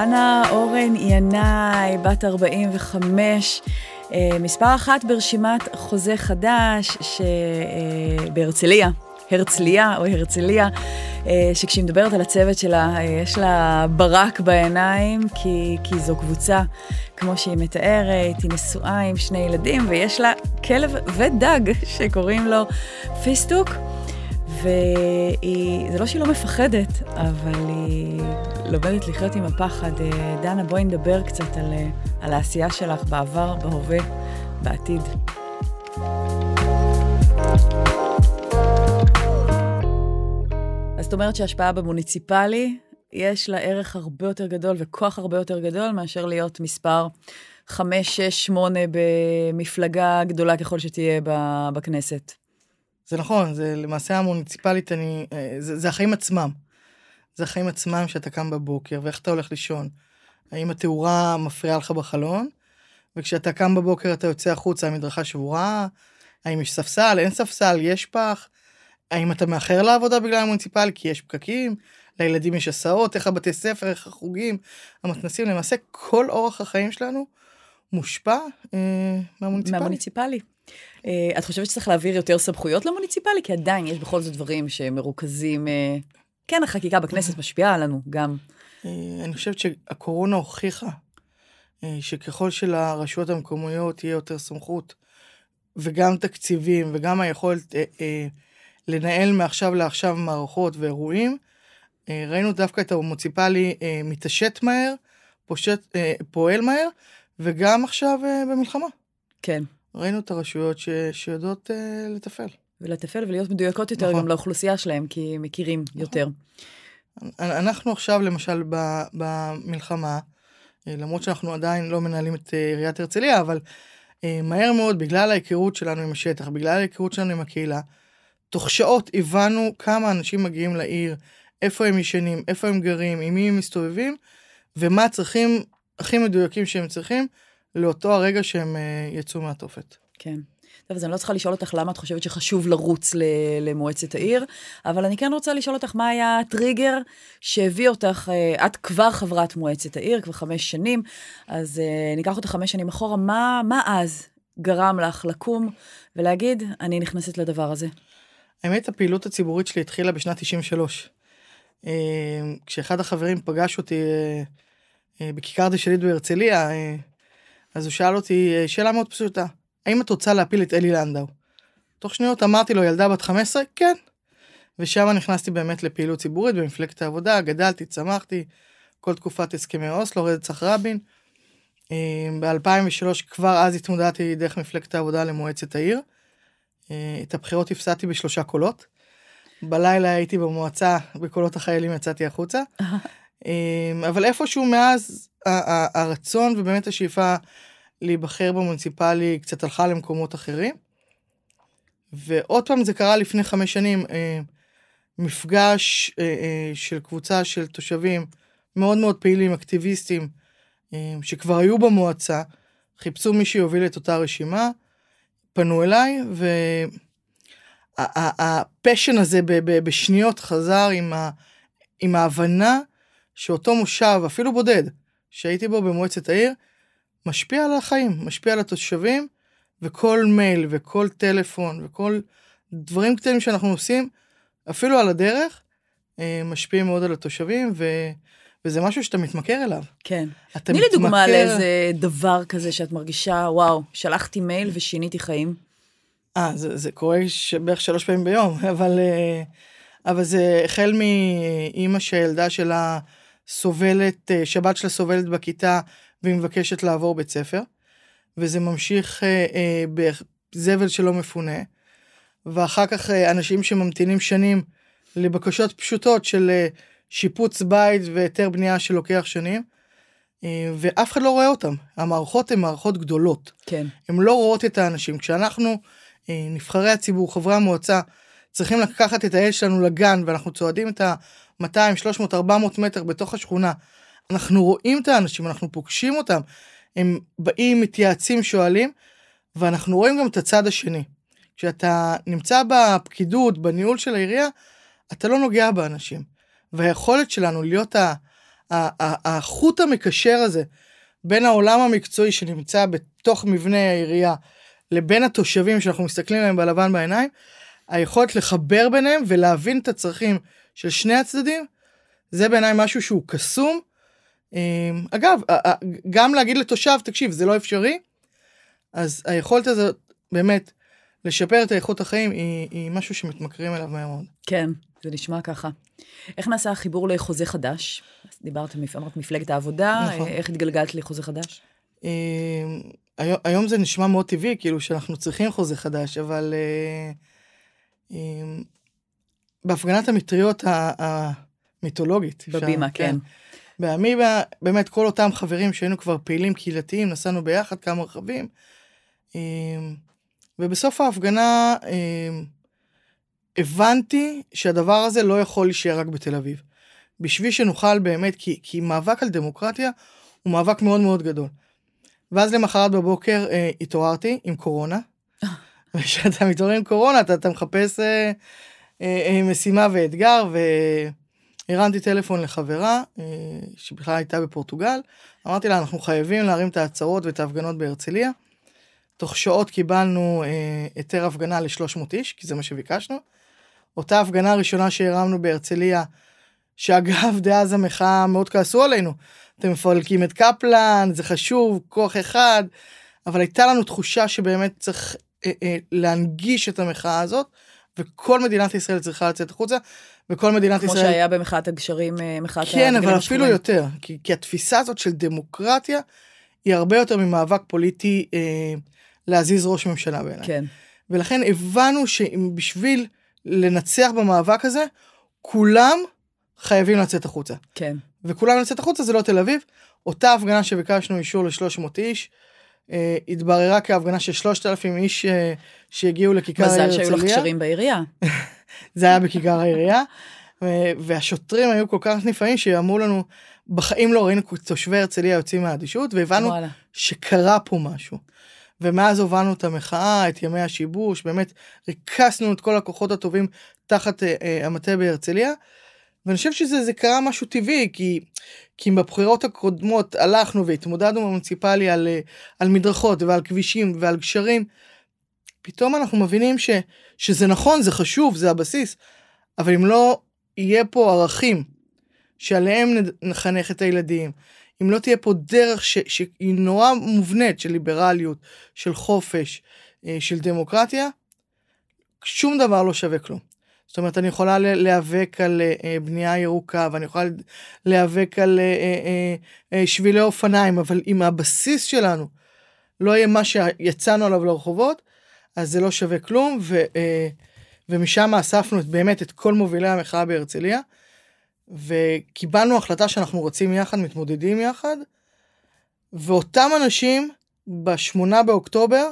דנה אורן ינאי, בת 45, אה, מספר אחת ברשימת חוזה חדש שבהרצליה. הרצליה או הרצליה, אה, שכשהיא מדברת על הצוות שלה, אה, יש לה ברק בעיניים, כי, כי זו קבוצה, כמו שהיא מתארת, היא נשואה עם שני ילדים, ויש לה כלב ודג שקוראים לו פיסטוק. וזה לא שהיא לא מפחדת, אבל היא לומדת לחיות עם הפחד. אה, דנה, בואי נדבר קצת על, על העשייה שלך בעבר, בהווה, בעתיד. זאת אומרת שהשפעה במוניציפלי, יש לה ערך הרבה יותר גדול וכוח הרבה יותר גדול מאשר להיות מספר 5, 6, 8 במפלגה גדולה ככל שתהיה בכנסת. זה נכון, זה למעשה המוניציפלית, אני, אה, זה, זה החיים עצמם. זה החיים עצמם שאתה קם בבוקר, ואיך אתה הולך לישון. האם התאורה מפריעה לך בחלון, וכשאתה קם בבוקר אתה יוצא החוצה, המדרכה שבורה, האם יש ספסל, אין ספסל, יש פח, האם אתה מאחר לעבודה בגלל המוניציפלי כי יש פקקים, לילדים יש הסעות, איך הבתי ספר, איך החוגים, המתנסים, למעשה כל אורח החיים שלנו מושפע אה, מהמוניציפלי. מהמוניציפלי. אה, את חושבת שצריך להעביר יותר סמכויות למוניציפלי? כי עדיין יש בכל זאת דברים שמרוכזים, אה, כן, החקיקה בכנסת משפיעה עלינו גם. אה, אני חושבת שהקורונה הוכיחה שככל שלרשויות המקומיות יהיה יותר סמכות, וגם תקציבים, וגם היכולת לנהל מעכשיו לעכשיו מערכות ואירועים. ראינו דווקא את המוניציפלי מתעשת מהר, פושט, פועל מהר, וגם עכשיו במלחמה. כן. ראינו את הרשויות ש, שיודעות לתפעל. ולתפעל ולהיות מדויקות יותר נכון. גם לאוכלוסייה שלהם, כי מכירים נכון. יותר. אנחנו עכשיו, למשל, במלחמה, למרות שאנחנו עדיין לא מנהלים את עיריית הרצליה, אבל מהר מאוד, בגלל ההיכרות שלנו עם השטח, בגלל ההיכרות שלנו עם הקהילה, תוך שעות הבנו כמה אנשים מגיעים לעיר, איפה הם ישנים, איפה הם גרים, עם מי הם מסתובבים, ומה הצרכים הכי מדויקים שהם צריכים לאותו הרגע שהם uh, יצאו מהתופת. כן. טוב, אז אני לא צריכה לשאול אותך למה את חושבת שחשוב לרוץ למועצת העיר, אבל אני כן רוצה לשאול אותך מה היה הטריגר שהביא אותך, uh, את כבר חברת מועצת העיר, כבר חמש שנים, אז uh, ניקח אותך חמש שנים אחורה, מה, מה אז גרם לך לקום ולהגיד, אני נכנסת לדבר הזה? האמת, הפעילות הציבורית שלי התחילה בשנת 93. אה, כשאחד החברים פגש אותי אה, אה, בכיכר דשליט בהרצליה, אז הוא שאל אותי שאלה מאוד פשוטה, האם את רוצה להפיל את אלי לנדאו? תוך שניות אמרתי לו, ילדה בת 15? כן. ושם נכנסתי באמת לפעילות ציבורית במפלגת העבודה, גדלתי, צמחתי, כל תקופת הסכמי אוסלו, רצח רבין. ב-2003 כבר אז התמודדתי דרך מפלגת העבודה למועצת העיר. אה, את הבחירות הפסדתי בשלושה קולות. בלילה הייתי במועצה, בקולות החיילים יצאתי החוצה. אה, אבל איפשהו מאז הרצון ובאמת השאיפה להיבחר במוניציפלי קצת הלכה למקומות אחרים. ועוד פעם זה קרה לפני חמש שנים, אה, מפגש של קבוצה של תושבים מאוד מאוד פעילים, אקטיביסטים, שכבר היו במועצה, חיפשו מי שיוביל את אותה רשימה. פנו אליי, והפשן הזה בשניות חזר עם, ה, עם ההבנה שאותו מושב, אפילו בודד, שהייתי בו במועצת העיר, משפיע על החיים, משפיע על התושבים, וכל מייל וכל טלפון וכל דברים קטנים שאנחנו עושים, אפילו על הדרך, אה, משפיעים מאוד על התושבים, ו... וזה משהו שאתה מתמכר אליו. כן. תני לי דוגמה לאיזה דבר כזה שאת מרגישה, וואו, שלחתי מייל ושיניתי חיים. אה, זה, זה קורה בערך שלוש פעמים ביום, אבל, אה, אבל זה החל מאימא שהילדה שלה סובלת, אה, שבת שלה סובלת בכיתה והיא מבקשת לעבור בית ספר, וזה ממשיך אה, בזבל שלא מפונה, ואחר כך אנשים שממתינים שנים לבקשות פשוטות של שיפוץ בית והיתר בנייה שלוקח שנים, אה, ואף אחד לא רואה אותם. המערכות הן מערכות גדולות. כן. הן לא רואות את האנשים. כשאנחנו, אה, נבחרי הציבור, חברי המועצה, צריכים לקחת את הילד שלנו לגן, ואנחנו צועדים את ה-200, 300, 400 מטר בתוך השכונה, אנחנו רואים את האנשים, אנחנו פוגשים אותם, הם באים, מתייעצים, שואלים, ואנחנו רואים גם את הצד השני. כשאתה נמצא בפקידות, בניהול של העירייה, אתה לא נוגע באנשים. והיכולת שלנו להיות החוט המקשר הזה בין העולם המקצועי שנמצא בתוך מבנה העירייה לבין התושבים שאנחנו מסתכלים עליהם בלבן בעיניים, היכולת לחבר ביניהם ולהבין את הצרכים של שני הצדדים, זה בעיניי משהו שהוא קסום. אמ, אגב, גם להגיד לתושב, תקשיב, זה לא אפשרי, אז היכולת הזאת באמת לשפר את איכות החיים היא, היא משהו שמתמכרים אליו מהר מאוד. כן, זה נשמע ככה. איך נעשה החיבור לחוזה חדש? דיברת, אמרת מפלגת העבודה, נכון. איך התגלגלת לחוזה חדש? אמ, היום, היום זה נשמע מאוד טבעי, כאילו שאנחנו צריכים חוזה חדש, אבל uh, um, בהפגנת המטריות המיתולוגית. בבימה, כן. כן. באמיבה, באמת כל אותם חברים שהיינו כבר פעילים קהילתיים, נסענו ביחד כמה רכבים. Um, ובסוף ההפגנה um, הבנתי שהדבר הזה לא יכול להישאר רק בתל אביב. בשביל שנוכל באמת, כי, כי מאבק על דמוקרטיה הוא מאבק מאוד מאוד גדול. ואז למחרת בבוקר אה, התעוררתי עם קורונה. וכשאתה מתעורר עם קורונה אתה, אתה מחפש אה, משימה ואתגר והרמתי טלפון לחברה אה, שבכלל הייתה בפורטוגל. אמרתי לה אנחנו חייבים להרים את העצרות ואת ההפגנות בהרצליה. תוך שעות קיבלנו אה, היתר אה, הפגנה ל-300 איש כי זה מה שביקשנו. אותה הפגנה הראשונה שהרמנו בהרצליה שאגב דאז המחאה מאוד כעסו עלינו. אתם מפרקים את קפלן, זה חשוב, כוח אחד, אבל הייתה לנו תחושה שבאמת צריך אה, אה, להנגיש את המחאה הזאת, וכל מדינת ישראל צריכה לצאת החוצה, וכל מדינת כמו ישראל... כמו שהיה במחאת הגשרים, אה, מחאת כן, אבל אפילו יותר, כי, כי התפיסה הזאת של דמוקרטיה, היא הרבה יותר ממאבק פוליטי אה, להזיז ראש ממשלה בעיניי. כן. ולכן הבנו שבשביל לנצח במאבק הזה, כולם חייבים לצאת החוצה. כן. וכולם לצאת החוצה זה לא תל אביב. אותה הפגנה שביקשנו אישור ל-300 איש, אה, התבררה כהפגנה של 3,000 איש אה, שהגיעו לכיכר העיר הרצליה. מזל שהיו לך קשרים בעירייה. זה היה בכיכר העירייה. והשוטרים היו כל כך נפעמים שאמרו לנו, בחיים לא ראינו תושבי הרצליה יוצאים מהאדישות, והבנו וואלה. שקרה פה משהו. ומאז הובלנו את המחאה, את ימי השיבוש, באמת ריכסנו את כל הכוחות הטובים תחת אה, אה, המטה בהרצליה. ואני חושב שזה קרה משהו טבעי, כי, כי בבחירות הקודמות הלכנו והתמודדנו במוניציפלי על, על מדרכות ועל כבישים ועל גשרים, פתאום אנחנו מבינים ש, שזה נכון, זה חשוב, זה הבסיס, אבל אם לא יהיה פה ערכים שעליהם נחנך את הילדים, אם לא תהיה פה דרך ש, שהיא נורא מובנית של ליברליות, של חופש, אה, של דמוקרטיה, שום דבר לא שווה כלום. זאת אומרת, אני יכולה להיאבק על אה, בנייה ירוקה, ואני יכולה להיאבק על אה, שבילי אופניים, אבל אם הבסיס שלנו לא יהיה מה שיצאנו עליו לרחובות, אז זה לא שווה כלום, ו, ומשם אספנו באמת את כל מובילי המחאה בהרצליה, וקיבלנו החלטה שאנחנו רוצים יחד, מתמודדים יחד, ואותם אנשים בשמונה באוקטובר,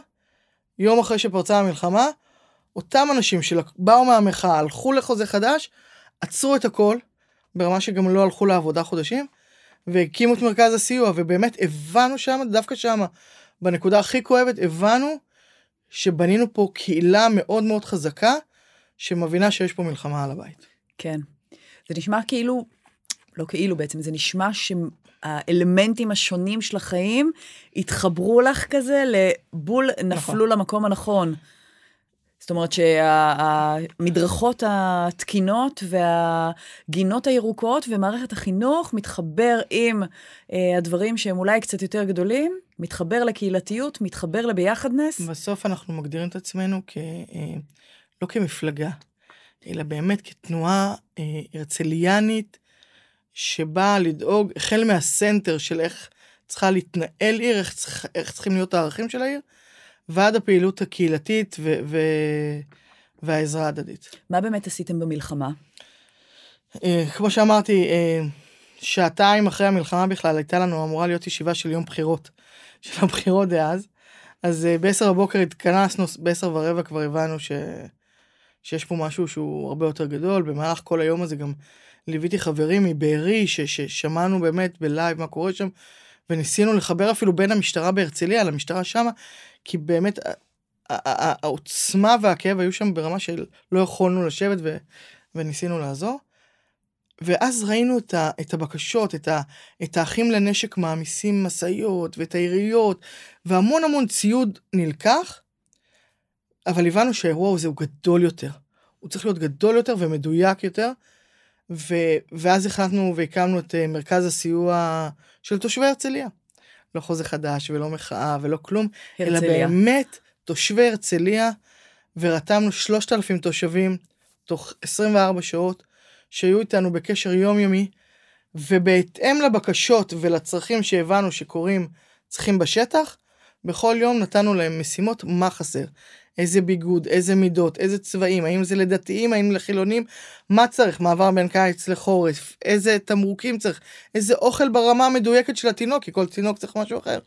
יום אחרי שפרצה המלחמה, אותם אנשים שבאו מהמחאה, הלכו לחוזה חדש, עצרו את הכל, ברמה שגם לא הלכו לעבודה חודשים, והקימו את מרכז הסיוע, ובאמת הבנו שם, דווקא שם, בנקודה הכי כואבת, הבנו שבנינו פה קהילה מאוד מאוד חזקה, שמבינה שיש פה מלחמה על הבית. כן. זה נשמע כאילו, לא כאילו בעצם, זה נשמע שהאלמנטים השונים של החיים התחברו לך כזה לבול, נפלו נכון. למקום הנכון. זאת אומרת שהמדרכות התקינות והגינות הירוקות ומערכת החינוך מתחבר עם אה, הדברים שהם אולי קצת יותר גדולים, מתחבר לקהילתיות, מתחבר לביחדנס. בסוף אנחנו מגדירים את עצמנו כ... אה, לא כמפלגה, אלא באמת כתנועה אה, הרצליאנית שבאה לדאוג, החל מהסנטר של איך צריכה להתנהל עיר, איך, צריך, איך צריכים להיות הערכים של העיר, ועד הפעילות הקהילתית ו- ו- והעזרה ההדדית. מה באמת עשיתם במלחמה? אה, כמו שאמרתי, אה, שעתיים אחרי המלחמה בכלל הייתה לנו אמורה להיות ישיבה של יום בחירות, של הבחירות דאז. אז אה, ב-10 בבוקר התכנסנו, ב-10 ורבע כבר הבנו ש... שיש פה משהו שהוא הרבה יותר גדול. במהלך כל היום הזה גם ליוויתי חברים מבארי, ששמענו באמת בלייב מה קורה שם, וניסינו לחבר אפילו בין המשטרה בהרצליה למשטרה שמה, כי באמת העוצמה והכאב היו שם ברמה של לא יכולנו לשבת ו, וניסינו לעזור. ואז ראינו את, ה, את הבקשות, את, ה, את האחים לנשק מעמיסים משאיות ואת העיריות, והמון המון ציוד נלקח, אבל הבנו שהאירוע הזה הוא גדול יותר. הוא צריך להיות גדול יותר ומדויק יותר, ו, ואז החלטנו והקמנו את אה, מרכז הסיוע של תושבי הרצליה. לא חוזה חדש ולא מחאה ולא כלום, הרצליה. אלא באמת תושבי הרצליה, ורתמנו 3,000 תושבים תוך 24 שעות, שהיו איתנו בקשר יומיומי, ובהתאם לבקשות ולצרכים שהבנו שקורים צריכים בשטח, בכל יום נתנו להם משימות מה חסר. איזה ביגוד, איזה מידות, איזה צבעים, האם זה לדתיים, האם לחילונים, מה צריך, מעבר בין קיץ לחורף, איזה תמרוקים צריך, איזה אוכל ברמה המדויקת של התינוק, כי כל תינוק צריך משהו אחר.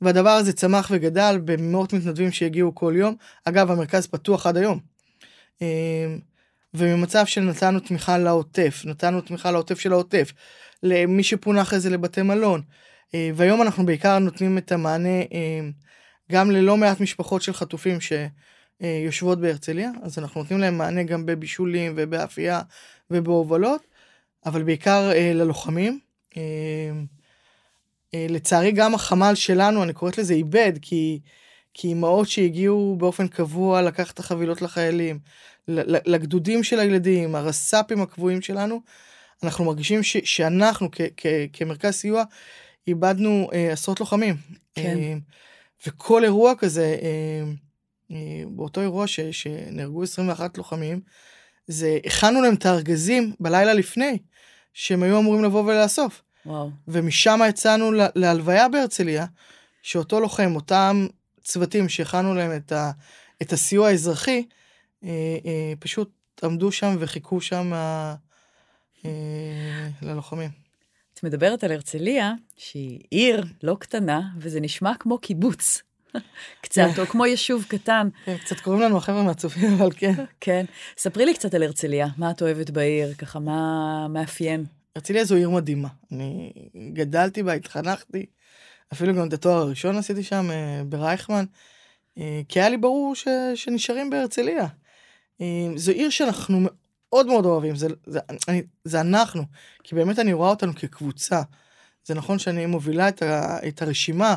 והדבר הזה צמח וגדל במאות מתנדבים שהגיעו כל יום. אגב, המרכז פתוח עד היום. אמ, וממצב של נתנו תמיכה לעוטף, נתנו תמיכה לעוטף של העוטף, למי שפונה אחרי זה לבתי מלון. אה, והיום אנחנו בעיקר נותנים את המענה אמ, גם ללא מעט משפחות של חטופים שיושבות בהרצליה, אז אנחנו נותנים להם מענה גם בבישולים ובאפייה ובהובלות, אבל בעיקר אה, ללוחמים. אמ, אה, לצערי גם החמ"ל שלנו, אני קוראת לזה איבד, כי, כי אימהות שהגיעו באופן קבוע לקחת את החבילות לחיילים, לגדודים של הילדים, הרס"פים הקבועים שלנו, אנחנו מרגישים ש, שאנחנו כ, כ, כמרכז סיוע איבדנו אה, עשרות לוחמים. כן. אה, וכל אירוע כזה, אה, אה, באותו אירוע ש, שנהרגו 21 לוחמים, זה הכנו להם את הארגזים בלילה לפני, שהם היו אמורים לבוא ולאסוף. וואו. ומשם יצאנו להלוויה בהרצליה, שאותו לוחם, אותם צוותים שהכנו להם את, ה, את הסיוע האזרחי, אה, אה, פשוט עמדו שם וחיכו שם אה, אה, ללוחמים. את מדברת על הרצליה, שהיא עיר לא קטנה, וזה נשמע כמו קיבוץ. קצת, או כמו יישוב קטן. כן, קצת קוראים לנו החבר'ה מהצופים, אבל כן. כן. ספרי לי קצת על הרצליה, מה את אוהבת בעיר, ככה, מה מאפיין? הרצליה זו עיר מדהימה. אני גדלתי בה, התחנכתי, אפילו גם את התואר הראשון עשיתי שם אה, ברייכמן, אה, כי היה לי ברור ש, שנשארים בהרצליה. אה, זו עיר שאנחנו מאוד מאוד אוהבים, זה, זה, אני, זה אנחנו, כי באמת אני רואה אותנו כקבוצה. זה נכון שאני מובילה את, ה, את הרשימה,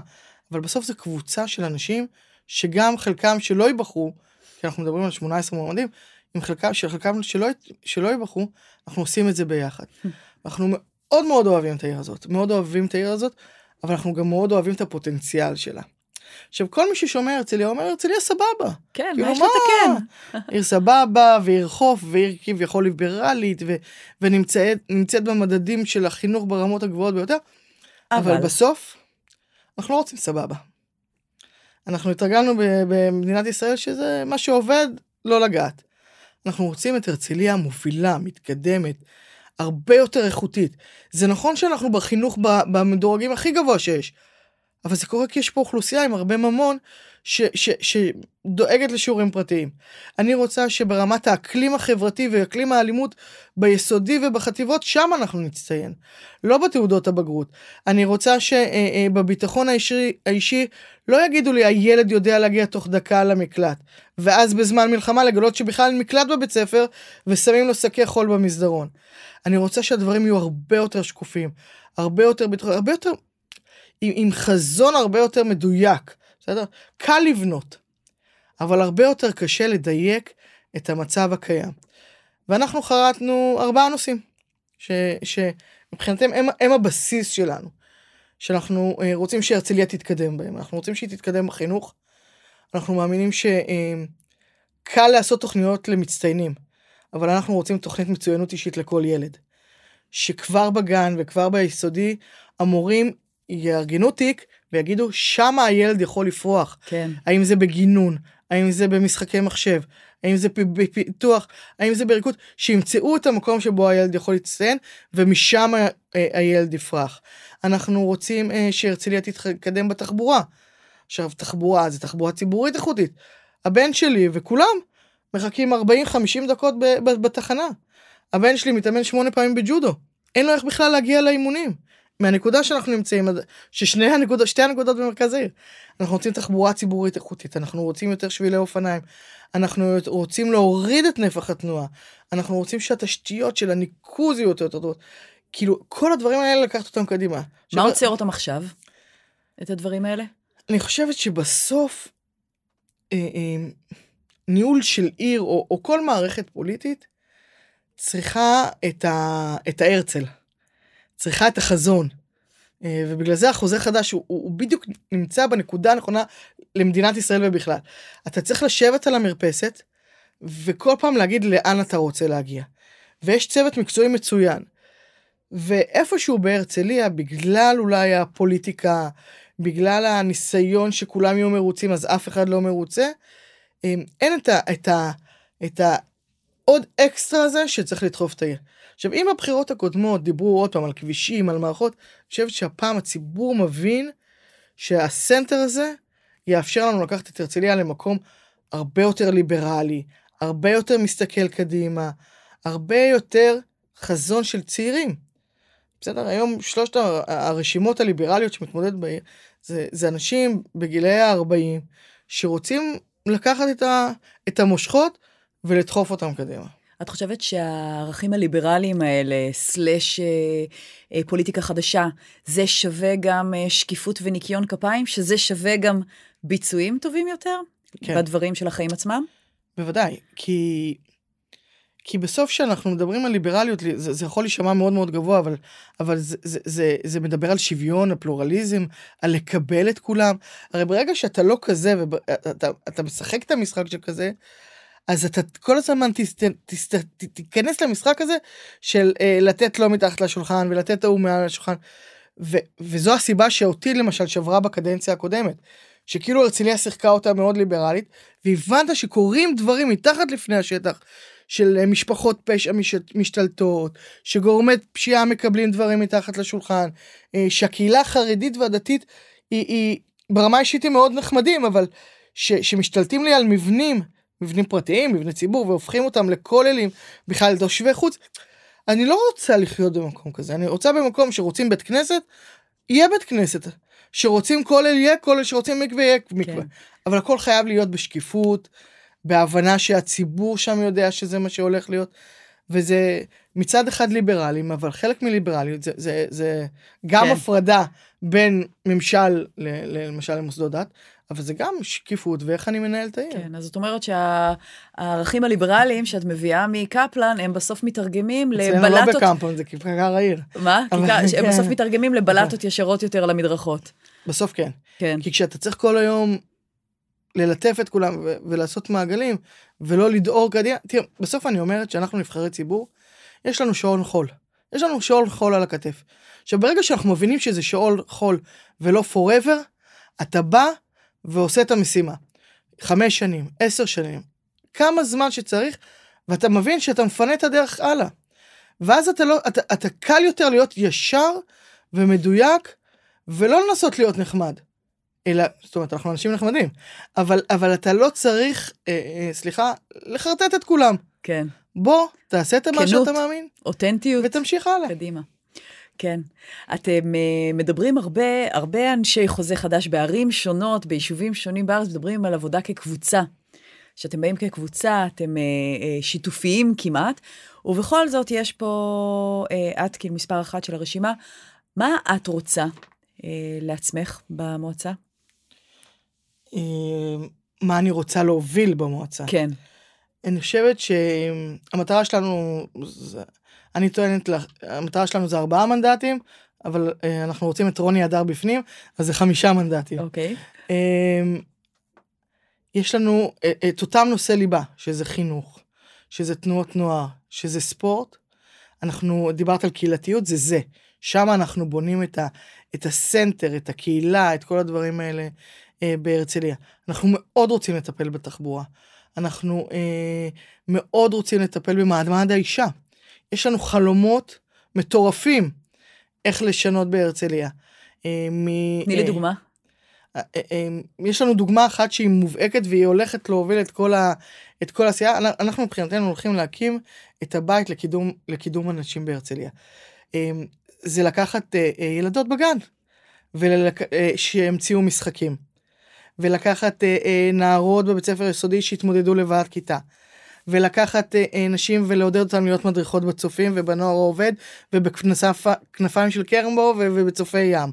אבל בסוף זו קבוצה של אנשים שגם חלקם שלא ייבחרו, כי אנחנו מדברים על 18 מועמדים, עם חלקם, חלקם שלא, שלא ייבחרו, אנחנו עושים את זה ביחד. אנחנו מאוד מאוד אוהבים את העיר הזאת, מאוד אוהבים את העיר הזאת, אבל אנחנו גם מאוד אוהבים את הפוטנציאל שלה. עכשיו כל מי ששומע הרצליה אומר הרצליה סבבה. כן, כאילו, מה יש לתקן? עיר סבבה ועיר חוף ועיר כביכול ליברלית ו- ונמצאת במדדים של החינוך ברמות הגבוהות ביותר, אבל, אבל בסוף אנחנו לא רוצים סבבה. אנחנו התרגלנו במדינת ישראל שזה מה שעובד לא לגעת. אנחנו רוצים את הרצליה מובילה, מתקדמת, הרבה יותר איכותית. זה נכון שאנחנו בחינוך במדורגים הכי גבוה שיש, אבל זה קורה כי יש פה אוכלוסייה עם הרבה ממון ש, ש, שדואגת לשיעורים פרטיים. אני רוצה שברמת האקלים החברתי ואקלים האלימות ביסודי ובחטיבות, שם אנחנו נצטיין. לא בתעודות הבגרות. אני רוצה שבביטחון אה, אה, האישי, האישי לא יגידו לי הילד יודע להגיע תוך דקה למקלט, ואז בזמן מלחמה לגלות שבכלל מקלט בבית ספר ושמים לו שקי חול במסדרון. אני רוצה שהדברים יהיו הרבה יותר שקופים, הרבה יותר בטוחים, הרבה יותר, עם, עם חזון הרבה יותר מדויק, בסדר? קל לבנות, אבל הרבה יותר קשה לדייק את המצב הקיים. ואנחנו חרטנו ארבעה נושאים, ש, שמבחינתם הם, הם הבסיס שלנו, שאנחנו אה, רוצים שהרצליה תתקדם בהם, אנחנו רוצים שהיא תתקדם בחינוך, אנחנו מאמינים שקל אה, לעשות תוכניות למצטיינים. אבל אנחנו רוצים תוכנית מצוינות אישית לכל ילד. שכבר בגן וכבר ביסודי המורים יארגנו תיק ויגידו שמה הילד יכול לפרוח. כן. האם זה בגינון, האם זה במשחקי מחשב, האם זה בפיתוח, האם זה בריקוד, שימצאו את המקום שבו הילד יכול להצטיין ומשם אה, הילד יפרח. אנחנו רוצים אה, שהרצליה תתקדם בתחבורה. עכשיו תחבורה זה תחבורה ציבורית איכותית. הבן שלי וכולם מחכים 40-50 דקות בתחנה. הבן שלי מתאמן שמונה פעמים בג'ודו. אין לו איך בכלל להגיע לאימונים. מהנקודה שאנחנו נמצאים, ששני הנקודות, שתי הנקודות במרכז העיר. אנחנו רוצים תחבורה ציבורית איכותית, אנחנו רוצים יותר שבילי אופניים, אנחנו רוצים להוריד את נפח התנועה, אנחנו רוצים שהתשתיות של הניקוז יהיו יותר טובות. כאילו, כל הדברים האלה לקחת אותם קדימה. מה עוצר אותם עכשיו? את הדברים האלה? אני חושבת שבסוף, אה, אה, ניהול של עיר או, או כל מערכת פוליטית צריכה את, ה, את ההרצל, צריכה את החזון. אה, ובגלל זה החוזה חדש הוא, הוא, הוא בדיוק נמצא בנקודה הנכונה למדינת ישראל ובכלל. אתה צריך לשבת על המרפסת וכל פעם להגיד לאן אתה רוצה להגיע. ויש צוות מקצועי מצוין. ואיפשהו בהרצליה, בגלל אולי הפוליטיקה, בגלל הניסיון שכולם יהיו מרוצים אז אף אחד לא מרוצה, אה, אין את ה... את ה, את ה עוד אקסטרה הזה שצריך לדחוף את העיר. עכשיו, אם בבחירות הקודמות דיברו עוד פעם על כבישים, על מערכות, אני חושבת שהפעם הציבור מבין שהסנטר הזה יאפשר לנו לקחת את הרצליה למקום הרבה יותר ליברלי, הרבה יותר מסתכל קדימה, הרבה יותר חזון של צעירים. בסדר, היום שלושת הרשימות הליברליות שמתמודדת בעיר, זה, זה אנשים בגילאי ה-40 שרוצים לקחת את, ה, את המושכות ולדחוף אותם קדימה. את חושבת שהערכים הליברליים האלה, סלאש אה, אה, פוליטיקה חדשה, זה שווה גם אה, שקיפות וניקיון כפיים? שזה שווה גם ביצועים טובים יותר? כן. בדברים של החיים עצמם? בוודאי, כי כי בסוף כשאנחנו מדברים על ליברליות, זה, זה יכול להישמע מאוד מאוד גבוה, אבל, אבל זה, זה, זה, זה מדבר על שוויון, על פלורליזם, על לקבל את כולם. הרי ברגע שאתה לא כזה, ואתה אתה משחק את המשחק של כזה, אז אתה כל הזמן תיכנס למשחק הזה של אה, לתת לו מתחת לשולחן ולתת ההוא מעל השולחן. ו, וזו הסיבה שאותי למשל שברה בקדנציה הקודמת. שכאילו הרצליה שיחקה אותה מאוד ליברלית, והבנת שקורים דברים מתחת לפני השטח, של אה, משפחות פשע משתלטות, שגורמי פשיעה מקבלים דברים מתחת לשולחן, אה, שהקהילה החרדית והדתית היא, היא ברמה אישית היא מאוד נחמדים, אבל ש, שמשתלטים לי על מבנים, מבנים פרטיים, מבני ציבור, והופכים אותם לכוללים, בכלל תושבי חוץ, אני לא רוצה לחיות במקום כזה, אני רוצה במקום שרוצים בית כנסת, יהיה בית כנסת. שרוצים כולל יהיה כולל, שרוצים מקווה יהיה מקווה. כן. אבל הכל חייב להיות בשקיפות, בהבנה שהציבור שם יודע שזה מה שהולך להיות. וזה מצד אחד ליברלים, אבל חלק מליברליות זה, זה, זה גם כן. הפרדה בין ממשל, ל, למשל למוסדות דת, אבל זה גם שקיפות ואיך אני מנהל את העיר. כן, אז זאת אומרת שהערכים הליברליים שאת מביאה מקפלן, הם בסוף מתרגמים לבלטות... אצלנו לא בקמפון, זה כיכר העיר. מה? כיכר, כן. הם בסוף מתרגמים לבלטות ישרות יותר למדרכות. בסוף כן. כן. כי כשאתה צריך כל היום ללטף את כולם ו- ולעשות מעגלים, ולא לדאור קדימה, תראה, בסוף אני אומרת שאנחנו נבחרי ציבור, יש לנו שעון חול. יש לנו שעון חול על הכתף. עכשיו, ברגע שאנחנו מבינים שזה שעון חול ולא forever, אתה בא ועושה את המשימה. חמש שנים, עשר שנים, כמה זמן שצריך, ואתה מבין שאתה מפנה את הדרך הלאה. ואז אתה לא, אתה, אתה קל יותר להיות ישר ומדויק, ולא לנסות להיות נחמד. אלא, זאת אומרת, אנחנו אנשים נחמדים, אבל, אבל אתה לא צריך, אה, אה, סליחה, לחרטט את כולם. כן. בוא, תעשה את מה שאתה מאמין. אותנטיות. ותמשיך הלאה. קדימה. כן. אתם uh, מדברים הרבה, הרבה אנשי חוזה חדש בערים שונות, ביישובים שונים בארץ, מדברים על עבודה כקבוצה. שאתם באים כקבוצה, אתם uh, uh, שיתופיים כמעט, ובכל זאת יש פה, uh, את כאילו מספר אחת של הרשימה. מה את רוצה uh, לעצמך במועצה? מה אני רוצה להוביל במועצה? כן. אני חושבת שהמטרה שלנו, אני טוענת, המטרה שלנו זה ארבעה מנדטים, אבל אה, אנחנו רוצים את רוני הדר בפנים, אז זה חמישה מנדטים. אוקיי. Okay. יש לנו אה, את אותם נושאי ליבה, שזה חינוך, שזה תנועות נוער, שזה ספורט. אנחנו, דיברת על קהילתיות, זה זה. שם אנחנו בונים את, ה, את הסנטר, את הקהילה, את כל הדברים האלה אה, בהרצליה. אנחנו מאוד רוצים לטפל בתחבורה. אנחנו אה, מאוד רוצים לטפל במעמד האישה. יש לנו חלומות מטורפים איך לשנות בהרצליה. אה, תני לי דוגמה. אה, יש לנו דוגמה אחת שהיא מובהקת והיא הולכת להוביל את כל, ה, את כל העשייה. אנחנו מבחינתנו הולכים להקים את הבית לקידום, לקידום אנשים בהרצליה. זה לקחת אה, אה, ילדות בגן, שהמציאו משחקים, ולקחת אה, אה, נערות בבית ספר יסודי שהתמודדו לבד כיתה. ולקחת אה, אה, נשים ולעודד אותן להיות מדריכות בצופים ובנוער העובד ובכנפיים של קרמבו ובצופי ים.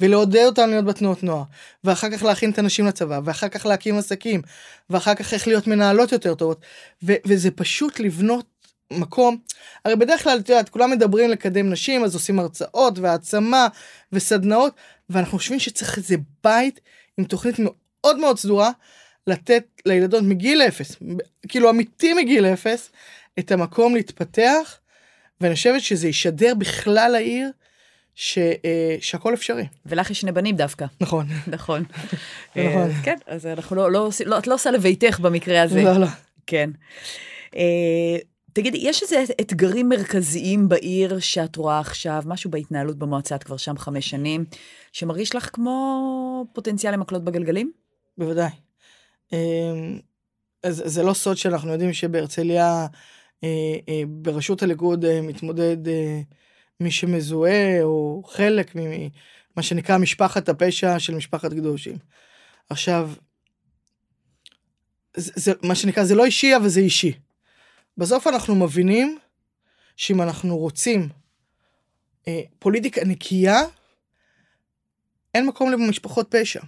ולעודד אותן להיות בתנועות נוער. ואחר כך להכין את הנשים לצבא, ואחר כך להקים עסקים, ואחר כך איך להיות מנהלות יותר טובות. וזה פשוט לבנות מקום, הרי בדרך כלל, את יודעת, כולם מדברים לקדם נשים, אז עושים הרצאות והעצמה וסדנאות, ואנחנו חושבים שצריך איזה בית עם תוכנית מאוד מאוד סדורה, לתת לילדות מגיל אפס, כאילו אמיתי מגיל אפס, את המקום להתפתח, ואני חושבת שזה ישדר בכלל העיר. ש, אה, שהכל אפשרי. ולך יש שני בנים דווקא. נכון. נכון. נכון. אה, כן, אז אנחנו לא, לא, לא, את לא עושה לביתך במקרה הזה. לא, לא. כן. אה, תגידי, יש איזה אתגרים מרכזיים בעיר שאת רואה עכשיו, משהו בהתנהלות במועצה, את כבר שם חמש שנים, שמרגיש לך כמו פוטנציאל למקלות בגלגלים? בוודאי. אמ, אז זה לא סוד שאנחנו יודעים שבהרצליה אה, אה, בראשות הליכוד אה, מתמודד מי שמזוהה או חלק ממה שנקרא משפחת הפשע של משפחת קדושים. עכשיו, זה, זה מה שנקרא זה לא אישי אבל זה אישי. בסוף אנחנו מבינים שאם אנחנו רוצים אה, פוליטיקה נקייה, אין מקום למשפחות פשע.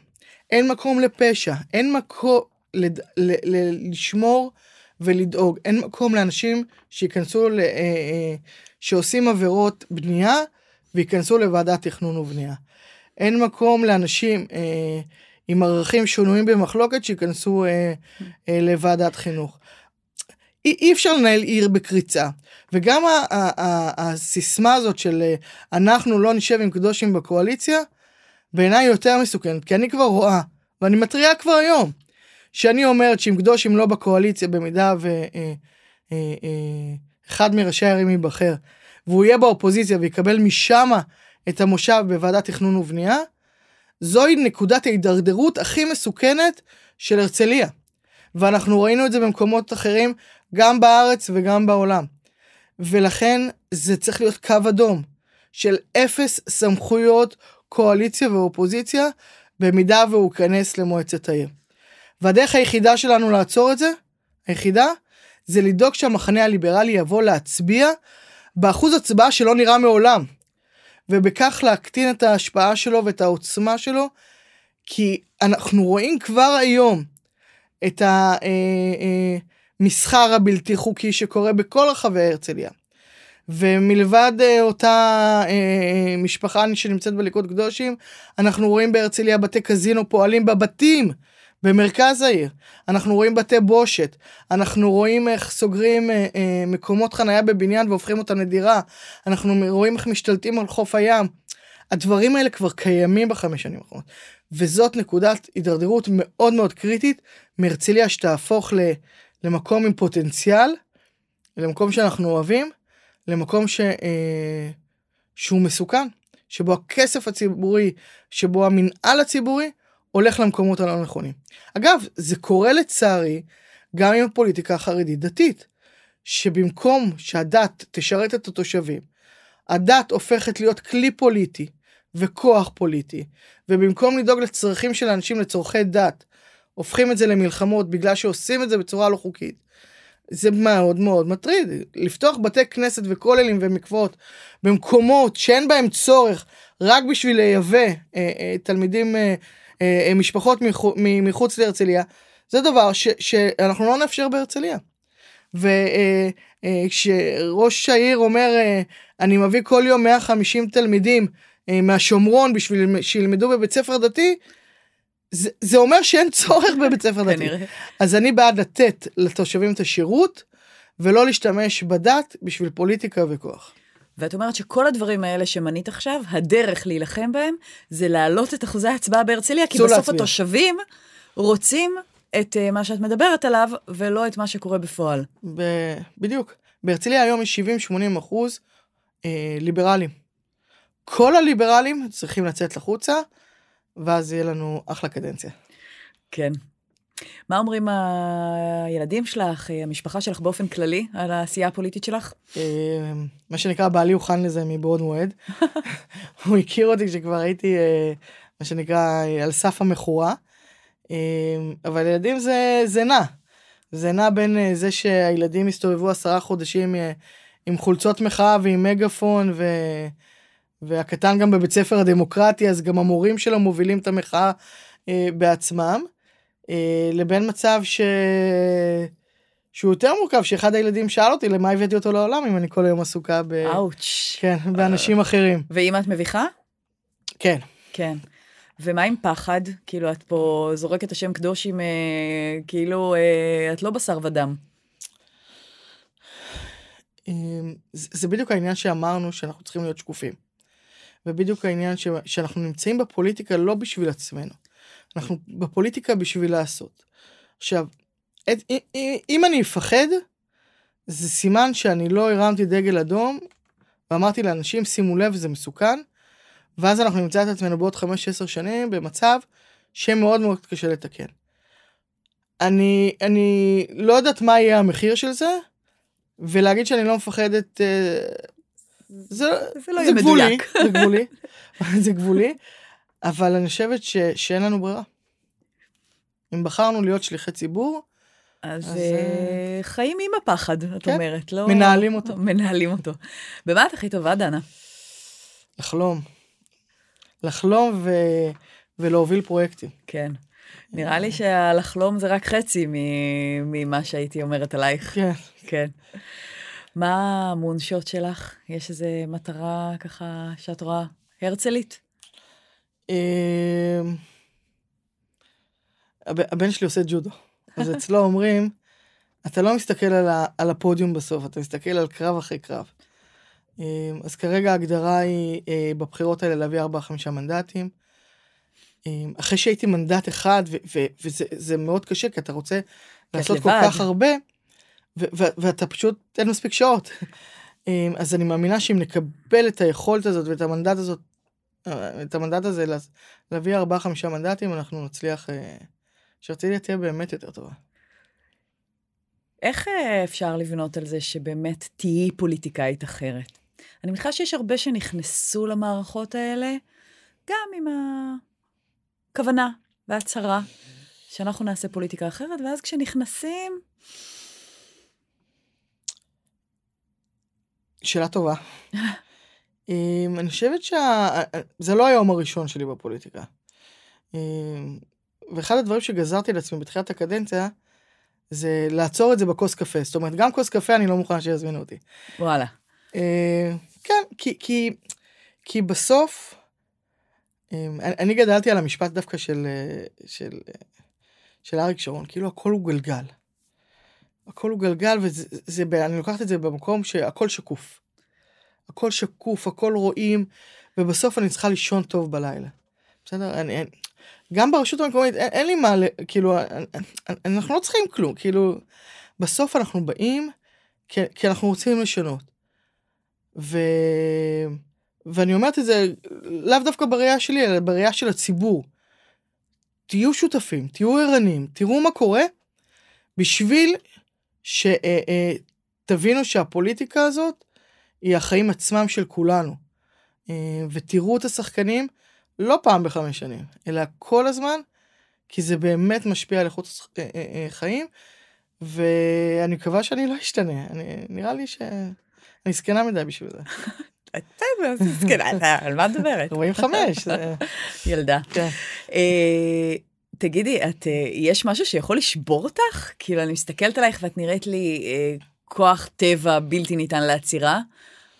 אין מקום לפשע, אין מקום לד... ל... ל... לשמור ולדאוג, אין מקום לאנשים שייכנסו, ל... אה, אה, שעושים עבירות בנייה וייכנסו לוועדת תכנון ובנייה. אין מקום לאנשים אה, עם ערכים שנויים במחלוקת שייכנסו אה, אה, לוועדת חינוך. אי, אי אפשר לנהל עיר בקריצה. וגם הסיסמה הזאת של אה, אנחנו לא נשב עם קדושים בקואליציה, בעיניי יותר מסוכנת, כי אני כבר רואה, ואני מתריעה כבר היום, שאני אומרת שאם קדושים לא בקואליציה, במידה ואחד אה, אה, מראשי הערים ייבחר, והוא יהיה באופוזיציה ויקבל משם את המושב בוועדת תכנון ובנייה, זוהי נקודת ההידרדרות הכי מסוכנת של הרצליה. ואנחנו ראינו את זה במקומות אחרים, גם בארץ וגם בעולם. ולכן זה צריך להיות קו אדום של אפס סמכויות קואליציה ואופוזיציה, במידה והוא ייכנס למועצת העיר. והדרך היחידה שלנו לעצור את זה, היחידה, זה לדאוג שהמחנה הליברלי יבוא להצביע באחוז הצבעה שלא נראה מעולם. ובכך להקטין את ההשפעה שלו ואת העוצמה שלו, כי אנחנו רואים כבר היום את המסחר אה, אה, הבלתי חוקי שקורה בכל רחבי הרצליה. ומלבד אה, אותה אה, משפחה שנמצאת בליכוד קדושים, אנחנו רואים בהרצליה בתי קזינו פועלים בבתים במרכז העיר. אנחנו רואים בתי בושת, אנחנו רואים איך סוגרים אה, אה, מקומות חנייה בבניין והופכים אותם לדירה, אנחנו רואים איך משתלטים על חוף הים. הדברים האלה כבר קיימים בחמש שנים האחרונות, וזאת נקודת הידרדרות מאוד מאוד קריטית מהרצליה שתהפוך למקום עם פוטנציאל, למקום שאנחנו אוהבים, למקום ש, אה, שהוא מסוכן, שבו הכסף הציבורי, שבו המנהל הציבורי הולך למקומות הלא נכונים. אגב, זה קורה לצערי גם עם הפוליטיקה החרדית דתית, שבמקום שהדת תשרת את התושבים, הדת הופכת להיות כלי פוליטי וכוח פוליטי, ובמקום לדאוג לצרכים של אנשים לצורכי דת, הופכים את זה למלחמות בגלל שעושים את זה בצורה לא חוקית. זה מאוד מאוד מטריד. לפתוח בתי כנסת וכוללים ומקוואות במקומות שאין בהם צורך רק בשביל לייבא אה, אה, תלמידים, אה, אה, משפחות מחו, מחוץ להרצליה, זה דבר ש, שאנחנו לא נאפשר בהרצליה. וכשראש אה, אה, העיר אומר, אה, אני מביא כל יום 150 תלמידים אה, מהשומרון בשביל שילמדו בבית ספר דתי, זה, זה אומר שאין צורך בבית ספר דתי. אז אני בעד לתת לתושבים את השירות, ולא להשתמש בדת בשביל פוליטיקה וכוח. ואת אומרת שכל הדברים האלה שמנית עכשיו, הדרך להילחם בהם, זה להעלות את אחוזי ההצבעה בהרצליה, כי בסוף להצביע. התושבים רוצים את uh, מה שאת מדברת עליו, ולא את מה שקורה בפועל. ב- בדיוק. בהרצליה היום יש 70-80 אחוז אה, ליברלים. כל הליברלים צריכים לצאת לחוצה, ואז יהיה לנו אחלה קדנציה. כן. מה אומרים הילדים שלך, המשפחה שלך באופן כללי, על העשייה הפוליטית שלך? אה, מה שנקרא, בעלי הוכן לזה מבעוד מועד. הוא הכיר אותי כשכבר הייתי, אה, מה שנקרא, על סף המכורה. אבל ילדים זה, זה נע. זה נע בין זה שהילדים הסתובבו עשרה חודשים עם חולצות מחאה ועם מגפון, ו... והקטן גם בבית ספר הדמוקרטי, אז גם המורים שלו מובילים את המחאה אה, בעצמם, אה, לבין מצב ש... שהוא יותר מורכב, שאחד הילדים שאל אותי למה הבאתי אותו לעולם אם אני כל היום עסוקה ב... אאוץ'. כן, באנשים אחרים. ואם את מביכה? כן. כן. ומה עם פחד? כאילו, את פה זורקת את השם קדוש עם... אה, כאילו, אה, את לא בשר ודם. אה, זה, זה בדיוק העניין שאמרנו שאנחנו צריכים להיות שקופים. ובדיוק העניין ש... שאנחנו נמצאים בפוליטיקה לא בשביל עצמנו. אנחנו בפוליטיקה בשביל לעשות. עכשיו, את, אם אני אפחד, זה סימן שאני לא הרמתי דגל אדום, ואמרתי לאנשים, שימו לב, זה מסוכן, ואז אנחנו נמצא את עצמנו בעוד 5-10 שנים במצב שמאוד מאוד קשה לתקן. אני, אני לא יודעת מה יהיה המחיר של זה, ולהגיד שאני לא מפחדת, אה, זה, זה לא יהיה מדויק. זה גבולי, זה גבולי, אבל אני חושבת ש, שאין לנו ברירה. אם בחרנו להיות שליחי ציבור, אז, אז uh, חיים עם הפחד, את כן, אומרת, לא... מנהלים אותו. מנהלים אותו. במה את הכי טובה, דנה? לחלום. לחלום ו... ולהוביל פרויקטים. כן. נראה לי שהלחלום זה רק חצי ממה שהייתי אומרת עלייך. כן. כן. מה המונשות שלך? יש איזו מטרה ככה שאת רואה הרצלית? אמ, הבן שלי עושה ג'ודו. אז אצלו אומרים, אתה לא מסתכל על, ה, על הפודיום בסוף, אתה מסתכל על קרב אחרי קרב. אמ, אז כרגע ההגדרה היא אה, בבחירות האלה להביא 4-5 מנדטים. אמ, אחרי שהייתי מנדט אחד, וזה מאוד קשה, כי אתה רוצה לעשות לבד. כל כך הרבה, ואתה פשוט, אין מספיק שעות. אמ, אז אני מאמינה שאם נקבל את היכולת הזאת ואת המנדט הזאת, אה, את המנדט הזה להביא ארבעה חמישה מנדטים, אנחנו נצליח, אה, שהרצליה תהיה באמת יותר טובה. איך אה, אפשר לבנות על זה שבאמת תהיי פוליטיקאית אחרת? אני מניחה שיש הרבה שנכנסו למערכות האלה, גם עם הכוונה והצהרה שאנחנו נעשה פוליטיקה אחרת, ואז כשנכנסים, שאלה טובה. אמ, אני חושבת שזה לא היום הראשון שלי בפוליטיקה. אמ, ואחד הדברים שגזרתי לעצמי בתחילת הקדנציה, זה לעצור את זה בכוס קפה. זאת אומרת, גם כוס קפה אני לא מוכן שיזמינו אותי. וואלה. אמ, כן, כי, כי, כי בסוף, אני גדלתי על המשפט דווקא של, של, של אריק שרון, כאילו הכל הוא גלגל. הכל הוא גלגל וזה, זה, אני לוקחת את זה במקום שהכל שקוף. הכל שקוף, הכל רואים, ובסוף אני צריכה לישון טוב בלילה. בסדר? אני, אני, גם ברשות המקומית אין, אין לי מה, כאילו, אני, אני, אנחנו לא צריכים כלום, כאילו, בסוף אנחנו באים כי, כי אנחנו רוצים לשנות. ו... ואני אומרת את זה לאו דדווקא בראייה שלי, אלא בראייה של הציבור. תהיו שותפים, תהיו ערניים, תראו מה קורה, בשביל שתבינו שהפוליטיקה הזאת היא החיים עצמם של כולנו. אה, ותראו את השחקנים לא פעם בחמש שנים, אלא כל הזמן, כי זה באמת משפיע על איכות אה, אה, חיים, ואני מקווה שאני לא אשתנה, אני, נראה לי שאני זקנה מדי בשביל זה. על מה את מדברת? 45. ילדה. תגידי, את, אה, יש משהו שיכול לשבור אותך? כאילו, אני מסתכלת עלייך ואת נראית לי אה, כוח טבע בלתי ניתן לעצירה,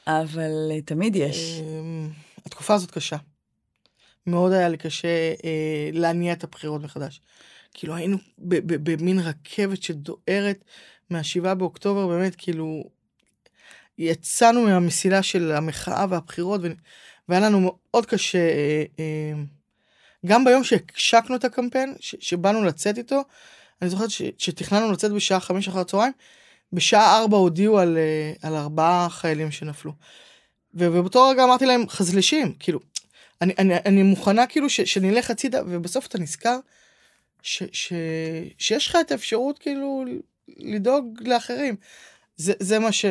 אבל אה, תמיד יש. אמ, התקופה הזאת קשה. מאוד היה לי קשה אה, להניע את הבחירות מחדש. כאילו היינו במין רכבת שדוהרת מהשבעה באוקטובר, באמת, כאילו, יצאנו מהמסילה של המחאה והבחירות, והיה לנו מאוד קשה גם ביום שהקשקנו את הקמפיין, ש- שבאנו לצאת איתו, אני זוכרת ש- שתכננו לצאת בשעה חמש אחר הצהריים, בשעה ארבע הודיעו על, אה, על ארבעה חיילים שנפלו. ובאותו רגע אמרתי להם, חזלשים, כאילו, אני, אני, אני מוכנה כאילו ש, שנלך הצידה, ובסוף אתה נזכר ש, ש, שיש לך את האפשרות כאילו לדאוג לאחרים. זה, זה מה ש...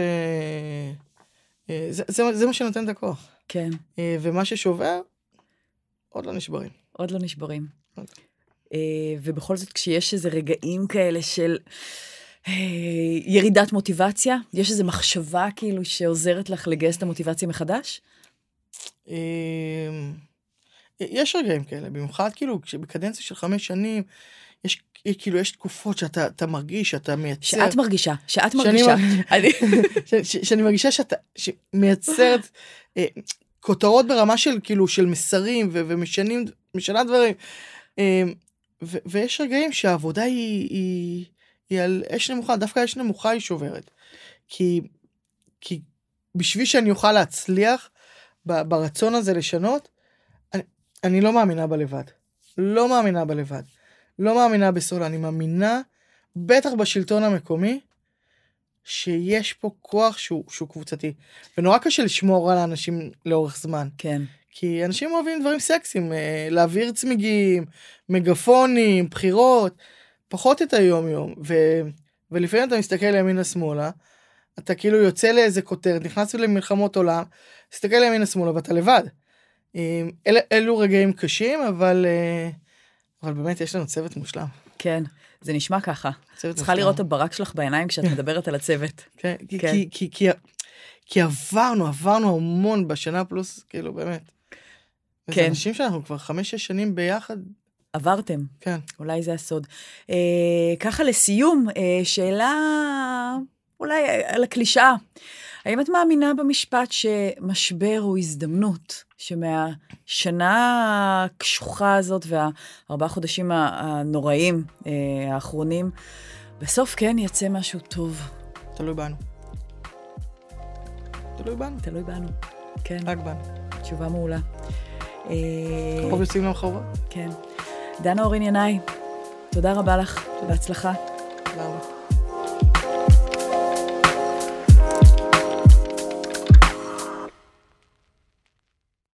אה, זה, זה, זה מה שנותן את הכוח. כן. אה, ומה ששובר, עוד לא נשברים. עוד לא נשברים. עוד. אה, ובכל זאת, כשיש איזה רגעים כאלה של ירידת מוטיבציה, יש איזו מחשבה כאילו שעוזרת לך לגייס את המוטיבציה מחדש? יש רגעים כאלה, במיוחד כאילו כשבקדנציה של חמש שנים, יש כאילו יש תקופות שאתה מרגיש שאתה מייצר שאת מרגישה שאת מרגישה שאני, שאני מרגישה שאתה מייצרת אה, כותרות ברמה של כאילו של מסרים ו, ומשנים משנה דברים אה, ו, ויש רגעים שהעבודה היא, היא, היא על אש נמוכה דווקא אש נמוכה היא שוברת כי כי בשביל שאני אוכל להצליח ברצון הזה לשנות אני, אני לא מאמינה בלבד לא מאמינה בלבד. לא מאמינה בסולה, אני מאמינה, בטח בשלטון המקומי, שיש פה כוח שהוא, שהוא קבוצתי. ונורא קשה לשמור על האנשים לאורך זמן. כן. כי אנשים אוהבים דברים סקסיים, אה, להעביר צמיגים, מגפונים, בחירות, פחות את היום-יום. ו... ולפעמים אתה מסתכל ימינה-שמאלה, אתה כאילו יוצא לאיזה כותרת, נכנס למלחמות עולם, תסתכל ימינה-שמאלה ואתה לבד. אה, אל, אלו רגעים קשים, אבל... Uh, אבל באמת יש לנו צוות מושלם. כן, זה נשמע ככה. צריכה לראות את הברק שלך בעיניים כשאת מדברת על הצוות. כן, כן. כי, כי, כי, כי עברנו, עברנו המון בשנה פלוס, כאילו, באמת. כן. וזה אנשים שאנחנו כבר חמש-שש שנים ביחד. עברתם. כן. אולי זה הסוד. אה, ככה לסיום, אה, שאלה אולי על הקלישאה. האם את מאמינה במשפט שמשבר הוא הזדמנות? שמהשנה הקשוחה הזאת והארבעה חודשים הנוראים אה, האחרונים, בסוף כן יצא משהו טוב. תלוי בנו. תלוי בנו. תלוי בנו, כן. רק בנו. תשובה מעולה. קרוב יוצאים למחרבות. כן. דנה אורין ינאי, תודה רבה לך, בהצלחה. תודה רבה.